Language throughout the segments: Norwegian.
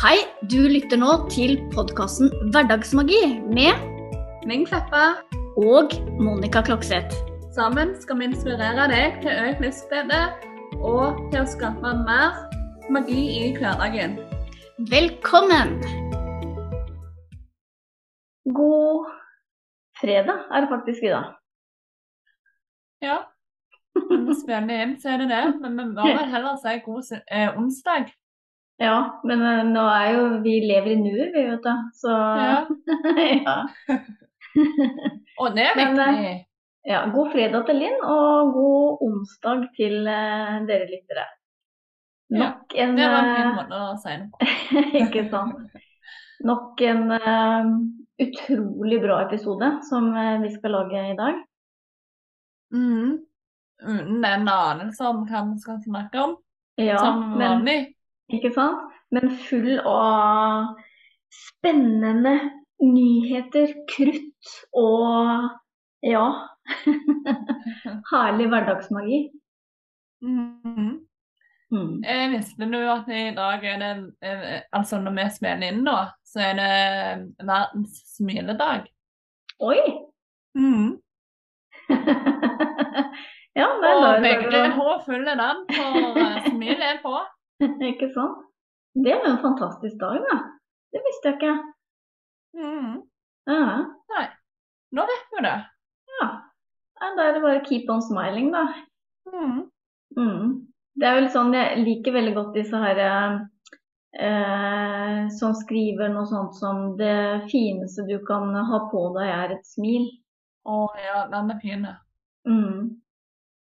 Hei, du lytter nå til podkasten Hverdagsmagi med Ming Kleppa. og Monica Klokseth. Sammen skal vi inspirere deg til økt livsglede og til å skape mer magi i hverdagen. Velkommen! God fredag er det faktisk i dag. Ja. Når vi spiller inn, så er det det. Men vi må vel heller si god eh, onsdag. Ja, men eh, nå er jo vi lever i nuet, vi vet du. Så Ja. ja. Og det er Men, viktig. ja. God fredag til Linn, og god onsdag til uh, dere lyttere. Nok en Det var en eh, fin måte å si det på. Ikke sant. Nok en uh, utrolig bra episode som uh, vi skal lage i dag. Mhm. Uten en anelse om hva vi skal snakke om, Ja, som men, vanlig. Ikke sant? Men full av spennende nyheter, krutt og ja Herlig hverdagsmagi. Mhm. Mm. Jeg visste du at i dag er det eh, Altså når vi spiller inn nå, så er det verdens smiledag. Oi! Mm. ja, Og da er begge det to den, for eh, smilet er på. Ikke sant? Det er jo en fantastisk dag, da. Det visste jeg ikke. Mm. Ja. Nå vet vi det. ja. Nei, Da er det bare keep on smiling, da. Mm. Mm. Det er vel sånn, Jeg liker veldig godt disse her eh, som skriver noe sånt som det fineste du kan ha på deg, er et smil. Å ja, den er fin. Mm.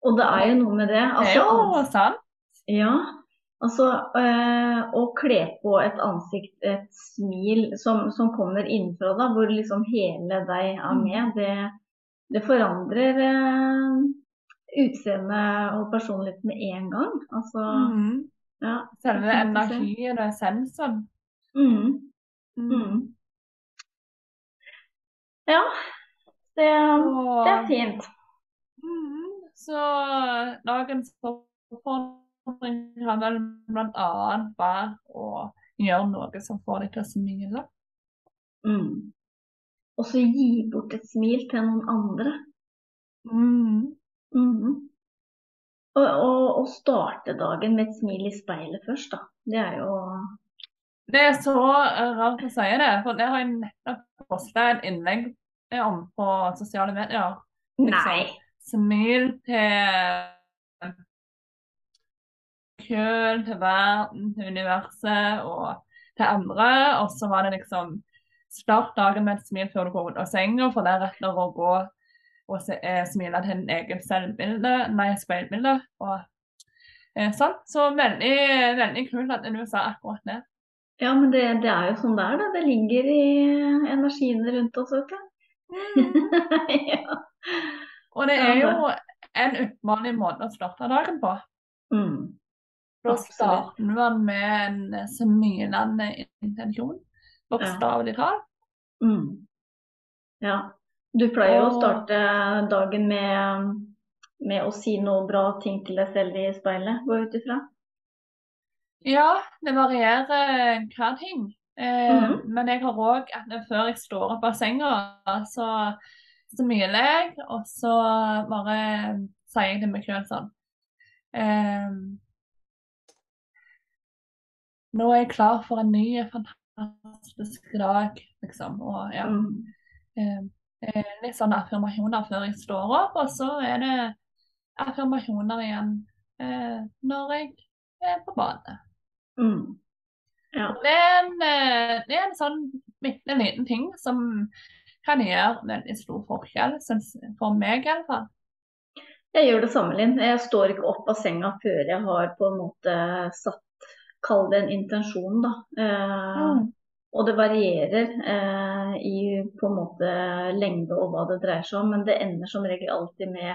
Og det er jo noe med det. Det er Altså, jo sant. ja, altså eh, å kle på et ansikt, et smil som, som kommer innenfra da, hvor liksom hele deg er Mm. med, det, det forandrer eh, utseendet og personlighet med en gang. Altså, Mhm. ja. Selve energien og essensen. Mm. Mhm. Mm. Ja, det, det er fint. Mhm. Så dagens oppfordring kan vel bl.a. vært å gjøre noe som får deg til å smile. Mm. Og så gi bort et smil til noen andre. Mhm. Mm. Og, og, og starte dagen med et smil i speilet først, da. Det er jo Det er så rart å si det, for det har jeg nettopp posta et innlegg om på sosiale medier. Liksom. Nei! Smil til køl, til verden, til universet og til andre. Og så var det liksom Start dagen med et smil før du går ut av senga, for deretter å gå og se, eh, smile til din egen selvbilde, nei, speilbilde. Og eh, sånn. Så veldig, veldig kult at du sa akkurat det. Ja, men det, det er jo sånn det er, da. Det ligger i energiene rundt oss, vet du. ja. Og det er jo en uvanlig måte å starte dagen på. Mm. Da starter man med en smilende intensjon, bokstavelig talt. Mm. Ja. Du pleier jo å starte dagen med, med å si noe bra ting til deg selv i speilet, går jeg ut ifra. Ja, det varierer hva ting. Eh, Mhm. Men jeg har òg at det- før jeg står opp av senga, så smiler jeg, og så bare sier jeg til meg sjøl sånn eh, Nå er jeg klar for en ny, fantastisk dag, liksom. Og ja. Mm. eh, eh, litt sånne affirmasjoner før jeg står opp, og så er det affirmasjoner igjen eh, når jeg er på badet. Mm. Ja. Det er en, eh, det er en sånn bitte liten ting som kan gjøre veldig stor forskjell, for meg iallfall. Jeg gjør det samme, Linn. Jeg står ikke opp av senga før jeg har på en måte satt Kall det en intensjon, da. Eh, Og det varierer eh, i på en måte lengde og hva det dreier seg om, men det ender som regel alltid med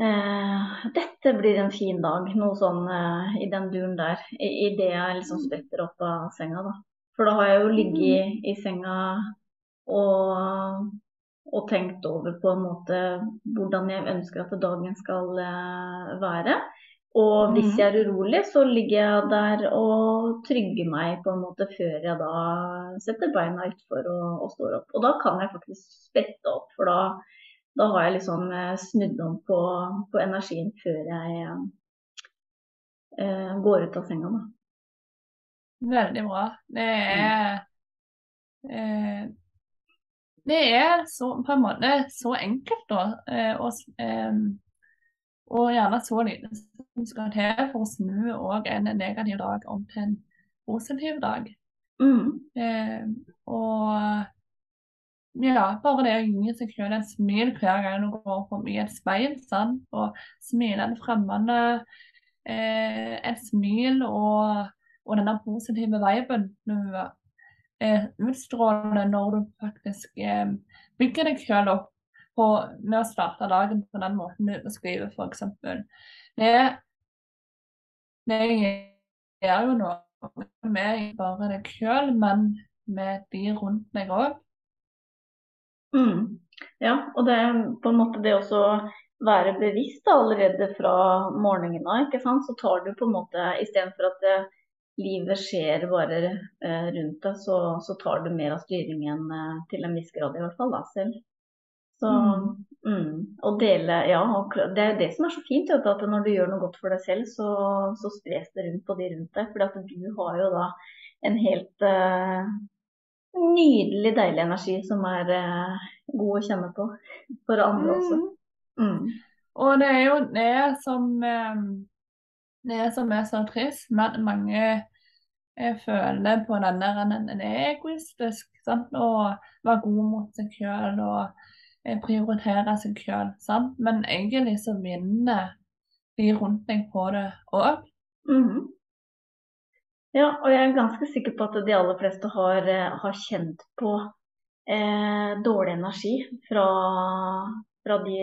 eh, 'Dette blir en fin dag', noe sånn eh, i den duren der. I, i det jeg liksom spretter opp av senga, da. For da har jeg jo ligget i senga og, og tenkt over på en måte hvordan jeg ønsker at dagen skal være. være. Og hvis Mhm. jeg er urolig, så ligger jeg der og trygger meg på en måte før jeg da setter beina utfor og, og står opp. Og da kan jeg faktisk sprette opp, for da, da har jeg liksom eh, snudd om på, på energien før jeg eh, går ut av senga. Da. Veldig bra. Det er eh, Det er så, på en måte så enkelt, da. Eh, og, og gjerne så lite som skal til for å snu òg en negativ dag om til en positiv dag. Mm. Eh, og ja, bare det å gi seg selv et smil hver gang du går forbi et speil, sant? og smile en fremmede, eh, et smil og, og denne positive viben du eh, utstråler når du faktisk eh, bygger deg selv opp på, med å starte dagen på den måten du beskriver, f.eks. Det, det gjør jo noe med bare deg selv, men med de rundt deg òg. Mm. Ja, og det er på en måte det også være bevisst da, allerede fra morgenen av, ikke sant. Så tar du på en måte istedenfor at det, livet skjer bare eh, rundt deg, så, så tar du mer av styringen eh, til en viss grad i hvert fall da selv. Så mm. Å dele Ja, og det er det som er så fint, vet at når du gjør noe godt for deg selv, så, så spres det rundt på de rundt deg. For du har jo da en helt uh, nydelig, deilig energi som er uh, god å kjenne på for andre også. Mm. Og det er jo det som eh, det som er så trist, men at mange føler på den der en er egoistisk. Sant? Og være god mot seg sjøl og prioritere seg sjøl, Sant? Men egentlig så vinner de rundt deg på det òg. Mhm. Ja, og jeg er ganske sikker på at de aller fleste har, eh, har kjent på eh, dårlig energi fra, fra de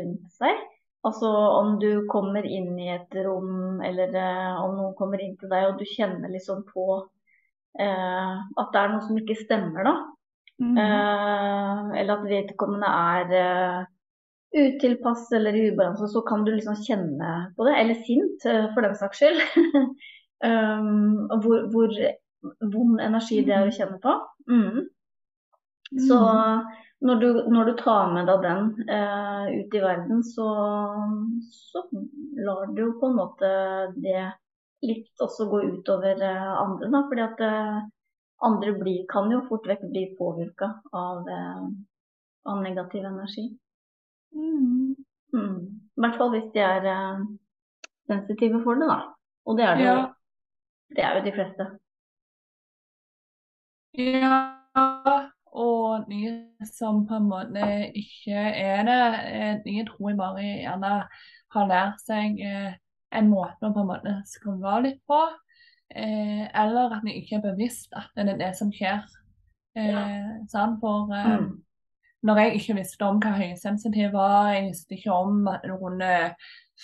rundt seg. Altså om du kommer inn i et rom, eller eh, om noen kommer inn til deg og du kjenner liksom på eh, at det er noe som ikke stemmer, da. Eh, eller at vedkommende er eh, utilpass eller ubalanse, så kan du liksom kjenne på det. Eller sint, eh, for den saks skyld. um, hvor, hvor vond energi det er å kjenne på. Mm. Så når du, når du tar med deg den eh, ut i verden, så, så lar du på en måte det litt også gå utover eh, andre, da. Fordi at eh, andre blir, kan jo fort vekk bli påvirka av, eh, av negativ energi. Mm. I hvert fall hvis de er eh, sensitive for det, da. Og det er, det, Ja. det er jo de fleste. Ja, og de som på en måte ikke er det, Nye tror jeg bare gjerne har lært seg eh, en måte å på en måte skru av litt på. Eh, eller at vi ikke er bevisst at det er det som skjer. Eh, sant? For eh, Mm. når jeg ikke visste om hva høysensitiv var, jeg visste ikke om at du kunne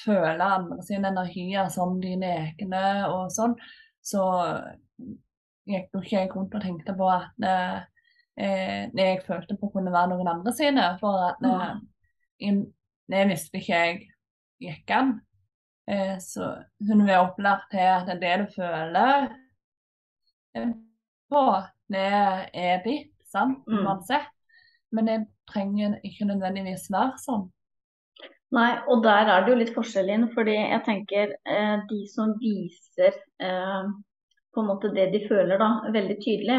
føle andre sine energier som dine egne og sånn, så gikk jo ikke jeg rundt og tenkte på at eh, eh, det jeg følte på kunne være noen andre sine. For at mm. jeg, det visste ikke jeg gikk an. Eh, så hun vil opplært til at det er det du føler eh, på, det er ditt, sant, Mm. uansett. Men det trenger ikke nødvendigvis være sånn. Nei, og der er det jo litt forskjell inn, fordi jeg tenker eh, de som viser eh, på en måte det de føler da, veldig tydelig,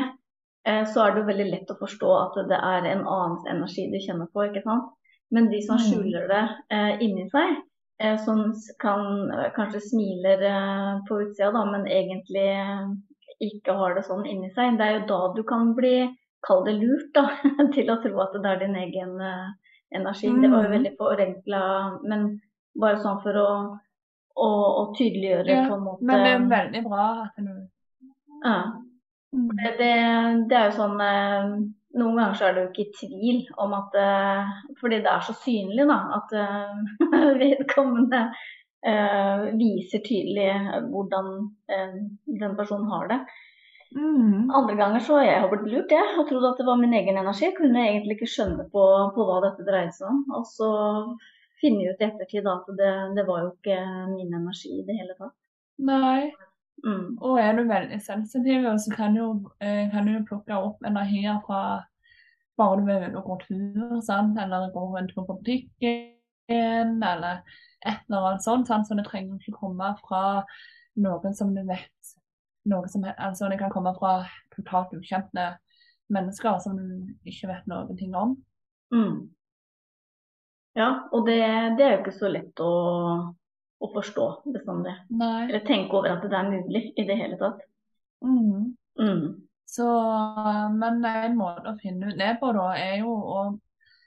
eh, så er det jo veldig lett å forstå at det er en annens energi de kjenner på, ikke sant. Men de som Mm. skjuler det eh, inni seg, som kan eh, kanskje smiler eh, på utsida, da, men egentlig eh, ikke har det sånn inni seg, det er jo da du kan bli, kall det lurt, da, til å tro at det er din egen energi. energi. Det var jo Mm. veldig forenkla, men bare sånn for å, å, å tydeliggjøre Ja, på en måte. Men det er veldig bra at du ja. det, det, det er jo sånn eh, Noen ganger så er jo ikke i tvil om at eh, Fordi det er så synlig, da, at eh, vedkommende eh, viser tydelig hvordan den personen har det. Mm. Andre ganger så har jeg blitt lurt, jeg, og trodd at det var min egen energi. Jeg kunne egentlig ikke skjønne på, på hva dette dreide seg om. Og så funnet ut i ettertid at det, det, var jo ikke min energi i det hele tatt. Nei. Mm. Og er du veldig sensitiv, så kan du, kan du plukke opp energier fra bare du vil gå tur, sant? eller gå en tur på butikken, eller et eller annet sånt. Sant? Så det trenger ikke komme fra noen som du vet noe som, altså Det kan komme fra totalt ukjente mennesker som du ikke vet noen ting om. Mm. Ja, og det, det, er jo ikke så lett å, å forstå bestandig. Nei. Eller tenke over at det er mulig i det hele tatt. Mm. Mm. Så, men en måte å finne ut det på, da, er jo å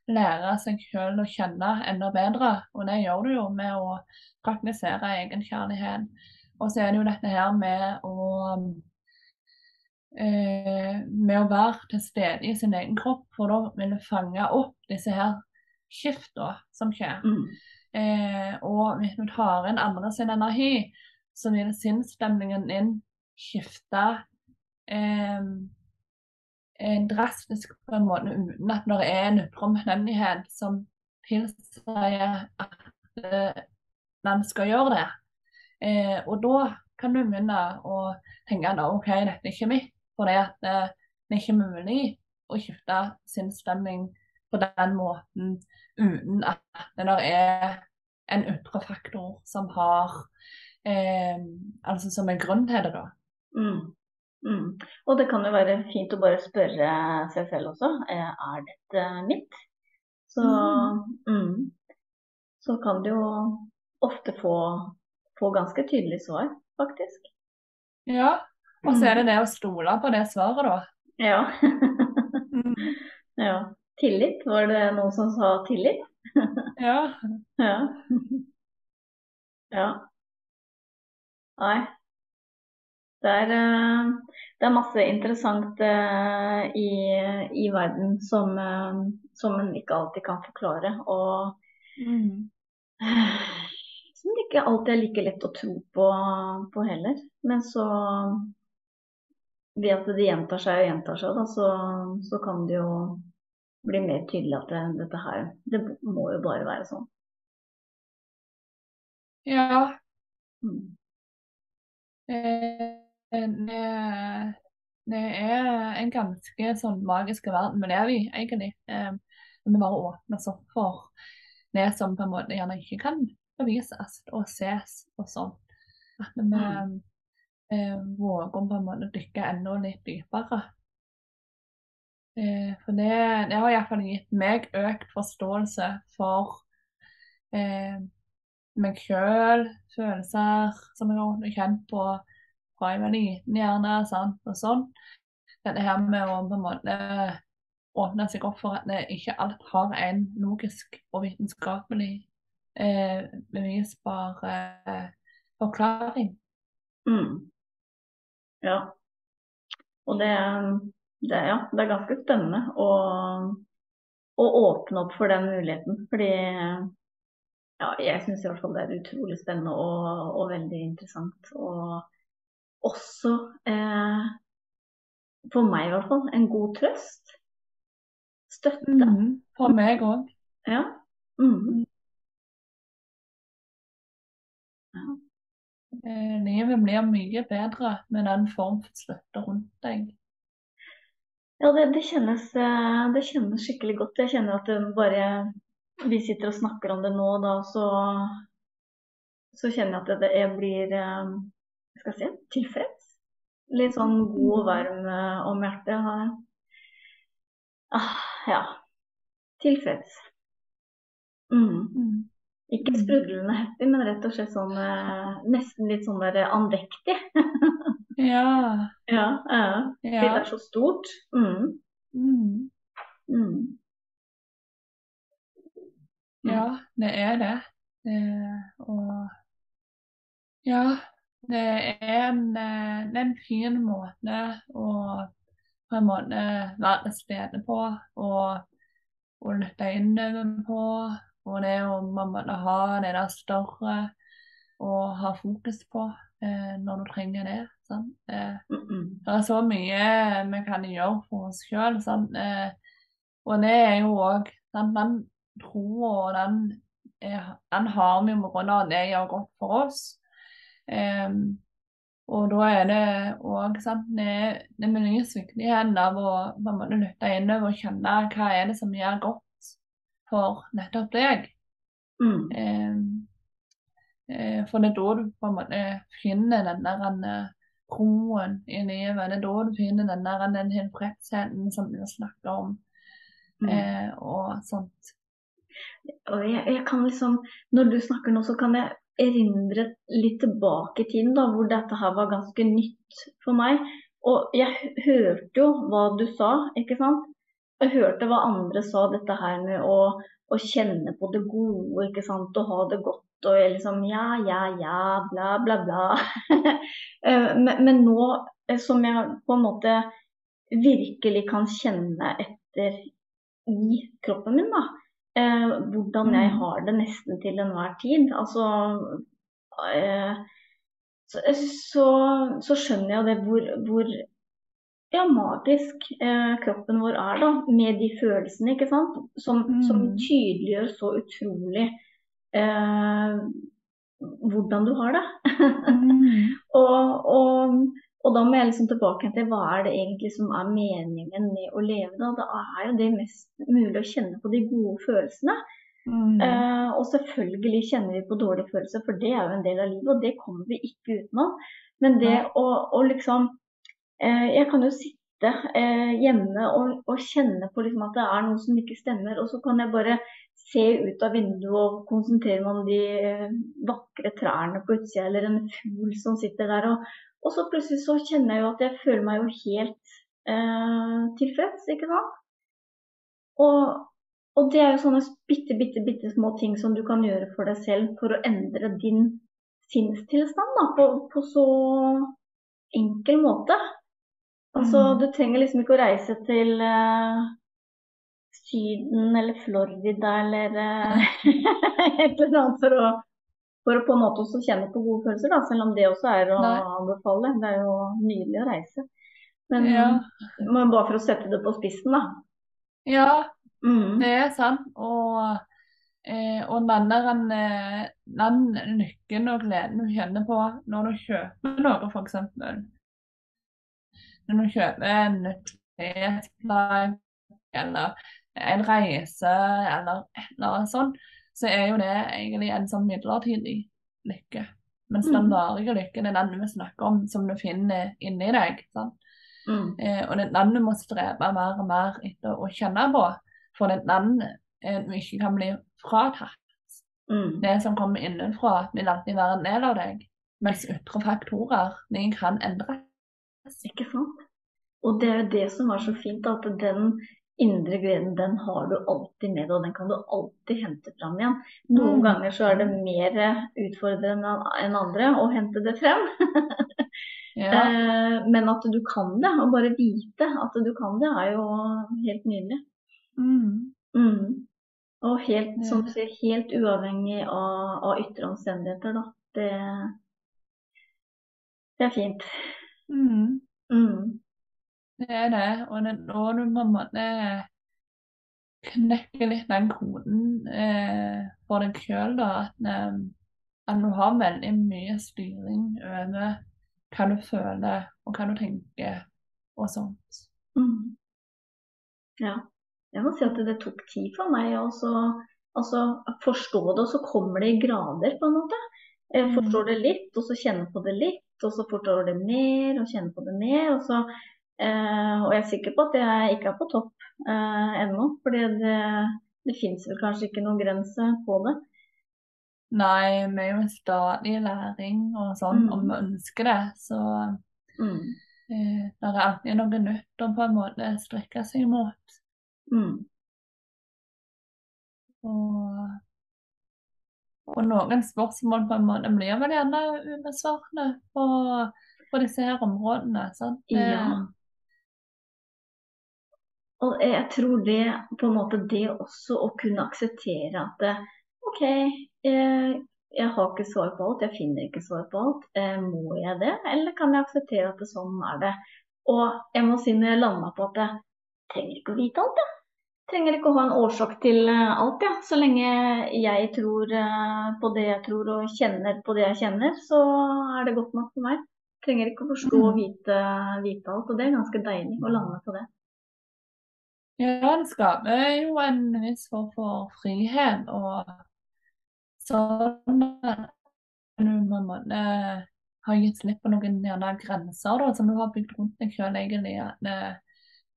lære seg selv å kjenne enda bedre. Og det gjør du jo med å praktisere egenkjærlighet. Og så er det jo dette her med å eh, med å være til stede i sin egen kropp, for da vil du fange opp disse her skiftene som skjer. Mm. Eh, og hvis du tar inn andre sin energi, så vil sinnsstemningen din skifte eh, drastisk på en måte uten at det er en ytre som tilsier at eh, man skal gjøre det. Eh, og da kan du begynne å tenke at OK, dette er ikke mitt. For eh, det er ikke mulig å skifte sin stemning på den måten uten at det er en ytre faktor som har eh, Altså som er grunn til det, da. Mm. Mm. Og det kan jo være fint å bare spørre seg selv også. Eh, er dette mitt? Så, mm. mm. så kan du jo ofte få få ganske tydelig svar, faktisk. Ja, og så er det det å stole på det svaret, da. Ja. ja. Tillit, var det noen som sa tillit? ja. ja. ja. Nei. Det er, eh, det er masse interessant eh, i, i verden som, eh, som en ikke alltid kan forklare. Og mm som det ikke alltid er like lett å tro på, på heller. Men så ved at det gjentar seg og gjentar seg, da, så, så, kan det jo bli mer tydelig at det, dette her Det må jo bare være sånn. Ja. Mm. Eh, det, det, er en ganske sånn magisk verden vi lever i, egentlig. Eh, vi bare åpner oss opp for det som på en måte gjerne ikke kan bevises og ses og sånn. At vi mm. eh, våger på en måte å dykke enda litt dypere. Eh, for det, det har iallfall gitt meg økt forståelse for eh, meg sjøl, følelser som jeg har kjent på fra jeg var liten, gjerne, sant, og sånn. Dette her med å på en måte åpne seg opp for at ikke alt har en logisk og vitenskapelig eh, bevisbar eh, forklaring. Mm. Ja. Og det, det, ja, det, er ganske spennende å, å, åpne opp for den muligheten. Fordi ja, jeg syns i hvert fall det er utrolig spennende og, og veldig interessant. Og også, eh, for meg i hvert fall, en god trøst. Støtte. Mm, for meg òg. Ja. Mm. Livet blir mye bedre med den form for støtte rundt deg. Ja, det, det, kjennes, eh, det, kjennes, skikkelig godt. Jeg kjenner at bare vi sitter og snakker om det nå, da, så, så kjenner jeg at det, jeg blir jeg skal si, tilfreds. Litt sånn god og varm om hjertet. Ah, ja. Tilfreds. Mm. Ikke mm. sprudlende happy, men rett og slett sånn eh, nesten litt sånn der andektig. ja. ja. Ja. Det er så stort. Mm. Mm. Mm. Ja, det er det. det. Og ja, det er en, eh, det er en fin måte å på en måte være til stede på og, lytte innover på og det å man må ha det der større å ha fokus på eh, når du trenger det. Sånn. Eh, mm -mm. Det er så mye vi kan gjøre for oss sjøl. Sånn. Eh, og det er jo òg Den troa den den har vi på grunn av det gjør godt for oss. Um, og da er det òg det, det mye viktigheten av å på en måte lytte innover og kjenne hva er det som gjør godt for nettopp deg. Mm. Eh, for det er da du på en måte finner den der roen i livet. Det er da du finner den der den tilfredsheten som du snakker om, mm. eh, og sånt. Og jeg, jeg, kan liksom, Når du snakker nå, så kan jeg erindre litt tilbake i tiden, da, hvor dette her var ganske nytt for meg. Og jeg hørte jo hva du sa, ikke sant. Jeg hørte hva andre sa, dette her med å, å kjenne på det gode, ikke sant. og ha det godt og jeg liksom ja, ja, ja, bla, bla, bla. Eh, men, men, nå eh, som jeg på en måte virkelig kan kjenne etter i kroppen min, da. Eh, hvordan jeg mm. har det nesten til enhver tid. Altså eh, så, så, så, skjønner jeg det hvor, hvor ja, magisk eh, kroppen vår er, da. Med de følelsene, ikke sant. Som, mm. som tydeliggjør så utrolig eh, hvordan du har det. mm. og, og, og, da må jeg liksom tilbake til hva er det egentlig som er meningen med å leve. Da, da er jo det mest mulig å kjenne på de gode følelsene. Mm. Eh, og selvfølgelig kjenner vi på dårlige følelser, for det er jo en del av livet, og det kommer vi ikke utenom. Men det å, å liksom Jeg kan jo sitte eh, hjemme og, og, kjenne på liksom at det er noe som ikke stemmer, og så kan jeg bare se ut av vinduet og konsentrere meg om de eh, vakre trærne på utsida, eller en fugl som sitter der. Og, og, så plutselig så kjenner jeg jo at jeg føler meg jo helt eh, tilfreds, ikke sant. Og, og, det er jo sånne bitte, bitte, bitte små ting som du kan gjøre for deg selv for å endre din sinnstilstand da, på, på så enkel måte. Altså, mm. Du trenger liksom ikke å reise til uh, Syden eller Florida eller uh, et eller annet for å, for å på en måte også kjenne på gode følelser, da, selv om det også er å Nei. anbefale. Det er jo nydelig å reise. Men ja. bare for å sette det på spissen, da. Ja, mm. det er sant. Og, eh, og den der den, den lykken og gleden du kjenner på når du kjøper noe, f.eks. Når du kjøper en klesplagg eller en reise eller noe sånt, så er jo det egentlig en sånn midlertidig lykke. Mens den mm. varige lykken er den vi snakker om, som du finner inni deg. Mm. Eh, og det er den du må strebe mer og mer etter å kjenne på, for det er den eh, du ikke kan bli fratatt. Mm. Det som kommer innenfra, vil alltid være en del av deg, mens ytre faktorer de kan endres. Ikke sant? Og det er jo det som er så fint, at den indre gleden den har du alltid med deg, og den kan du alltid hente fram igjen. Noen mm. ganger så er det mer utfordrende enn andre å hente det frem. ja. Eh, men at du kan det, og bare vite at du kan det, er jo helt nydelig. Mm. Mm. Og helt, som du sier, helt uavhengig av, av ytre omstendigheter, da. Det, det er fint. Mm. mm. Det er det. Og det er da du på en måte knekker litt den koden eh, for deg sjøl, da. At, eh, at, du har veldig mye styring over hva du føler og hva du tenker og sånt. Mm. Ja. Jeg må si at det tok tid for meg å altså, forstå det, og så kommer det i grader, på en måte. Jeg mm. forstår det litt, og så kjenner på det litt, og så forstår det mer og kjenner på det mer. Og så Eh, og jeg er sikker på at jeg ikke er på topp eh, ennå, fordi det, det fins vel kanskje ikke noen grense på det. Nei, vi er jo en stadig læring og sånn, mm. om vi ønsker det. Så mm. eh, det er alltid noe nytt å på en måte strekke seg mot. Mm. Og, og, noen spørsmål på en måte blir vel gjerne ubesvarende på, på disse her områdene. Sant? Ja. Og jeg tror det på en måte det også å kunne akseptere at OK, jeg, jeg har ikke svar på alt, jeg finner ikke svar på alt. Eh, må jeg det, eller kan jeg akseptere at det sånn er det? Og jeg må si når jeg landa på at jeg trenger ikke å vite alt, jeg. Trenger ikke å ha en årsak til alt, ja. Så lenge jeg tror på det jeg tror og kjenner på det jeg kjenner, så er det godt nok for meg. Trenger ikke å forstå og mm. vite, vite alt. Og det er ganske deilig å lande på det. Ja, det skaper jo en viss form for frihet og sånn en måte har gitt slipp på noen gjerne grenser da, som du har bygd rundt deg sjøl, egentlig. Det,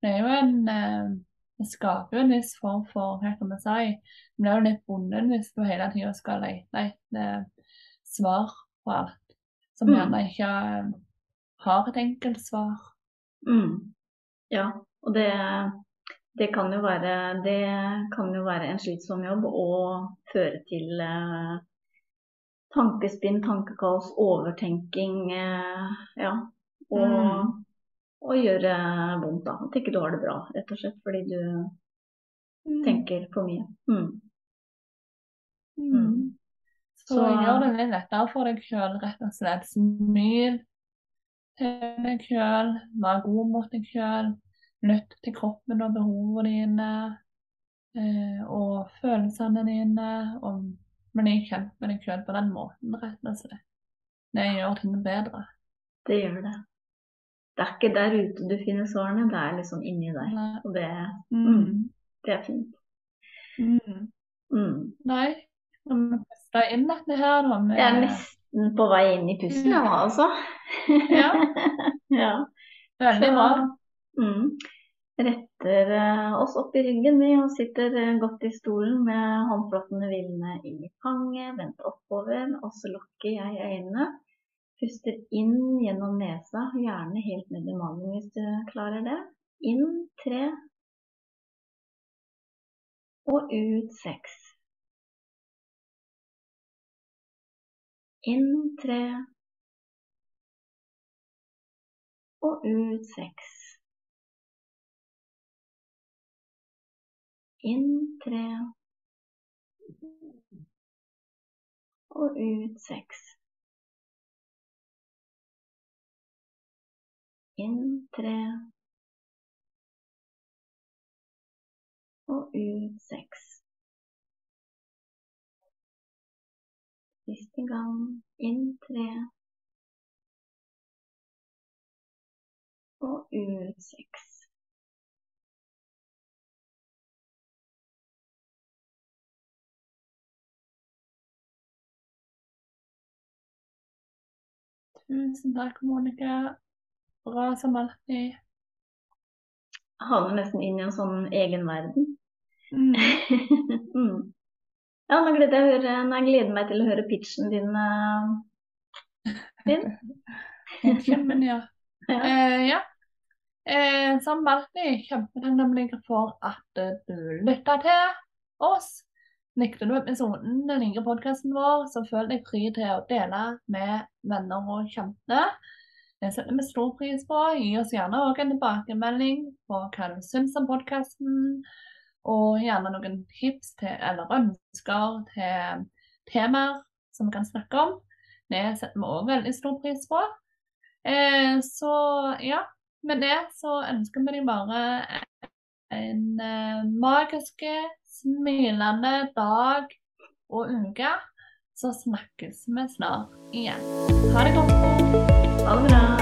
det, er jo en eh, Det skaper jo en viss form for hva kan man si, men det er jo litt bundet hvis du hele tida skal lete etter svar på alt som mm. gjerne ikke eh, har et enkelt svar. Mm. Ja, og det, det, kan være, det kan jo være en slitsom jobb og føre til eh, tankespinn, tankekaos, overtenking. Eh, ja. Og, mm. Og, gjøre vondt, da. At ikke du har det bra, rett og slett fordi du mm. tenker for mye. Mm. mm. Så, så gjør det litt lettere for deg sjøl, rett og slett. Smil til deg sjøl, vær god mot deg sjøl. Lytt til kroppen og behovene dine eh, og følelsene dine. Og bli kjent med deg sjøl på den måten, rett og slett. Det gjør ting bedre. Det gjør det. Det er ikke der ute du finner sårene, det er liksom inni deg. Og det, mm. Mm, det er fint. Mm. mm. Nei, puste inn dette her, da. Med... Jeg er nesten på vei inn i pusten, ja, altså. ja. ja. Veldig bra. Mm. Retter uh, oss opp i ryggen vi og sitter uh, godt i stolen med håndflatene hvilende inn i fanget, vendt oppover, og så lukker jeg øynene. Puster inn gjennom nesa, gjerne helt ned i magen hvis du klarer det. Inn tre. Og ut seks. Inn tre. Og ut seks. Inn tre. Og ut seks. Inn tre. Og ut seks. Siste gang. Inn tre. Og ut seks. Tusen takk, Monica. Bra som alltid. Havner nesten inn i en sånn egen verden. Mm. mm. Ja, nå gleder jeg, høre, jeg gleder meg til å høre pitchen din. Uh, din. Kjempen, ja. ja. Uh, ja. Eh, som alltid kjempetakknemlig for at du lytta til oss. Likte du episoden, den liker podkasten vår, så føl deg fri til å dele med venner og kjente. Det setter vi stor pris på. Gi oss gjerne òg en tilbakemelding på hva du syns om podkasten. Og gjerne noen tips til, eller ønsker til temaer som vi kan snakke om. Det setter vi òg veldig stor pris på. Eh, så ja, med det så ønsker vi deg bare en eh, magisk, smilende dag og uke. Så snakkes vi snart igjen. Ha det godt. Ha det bra.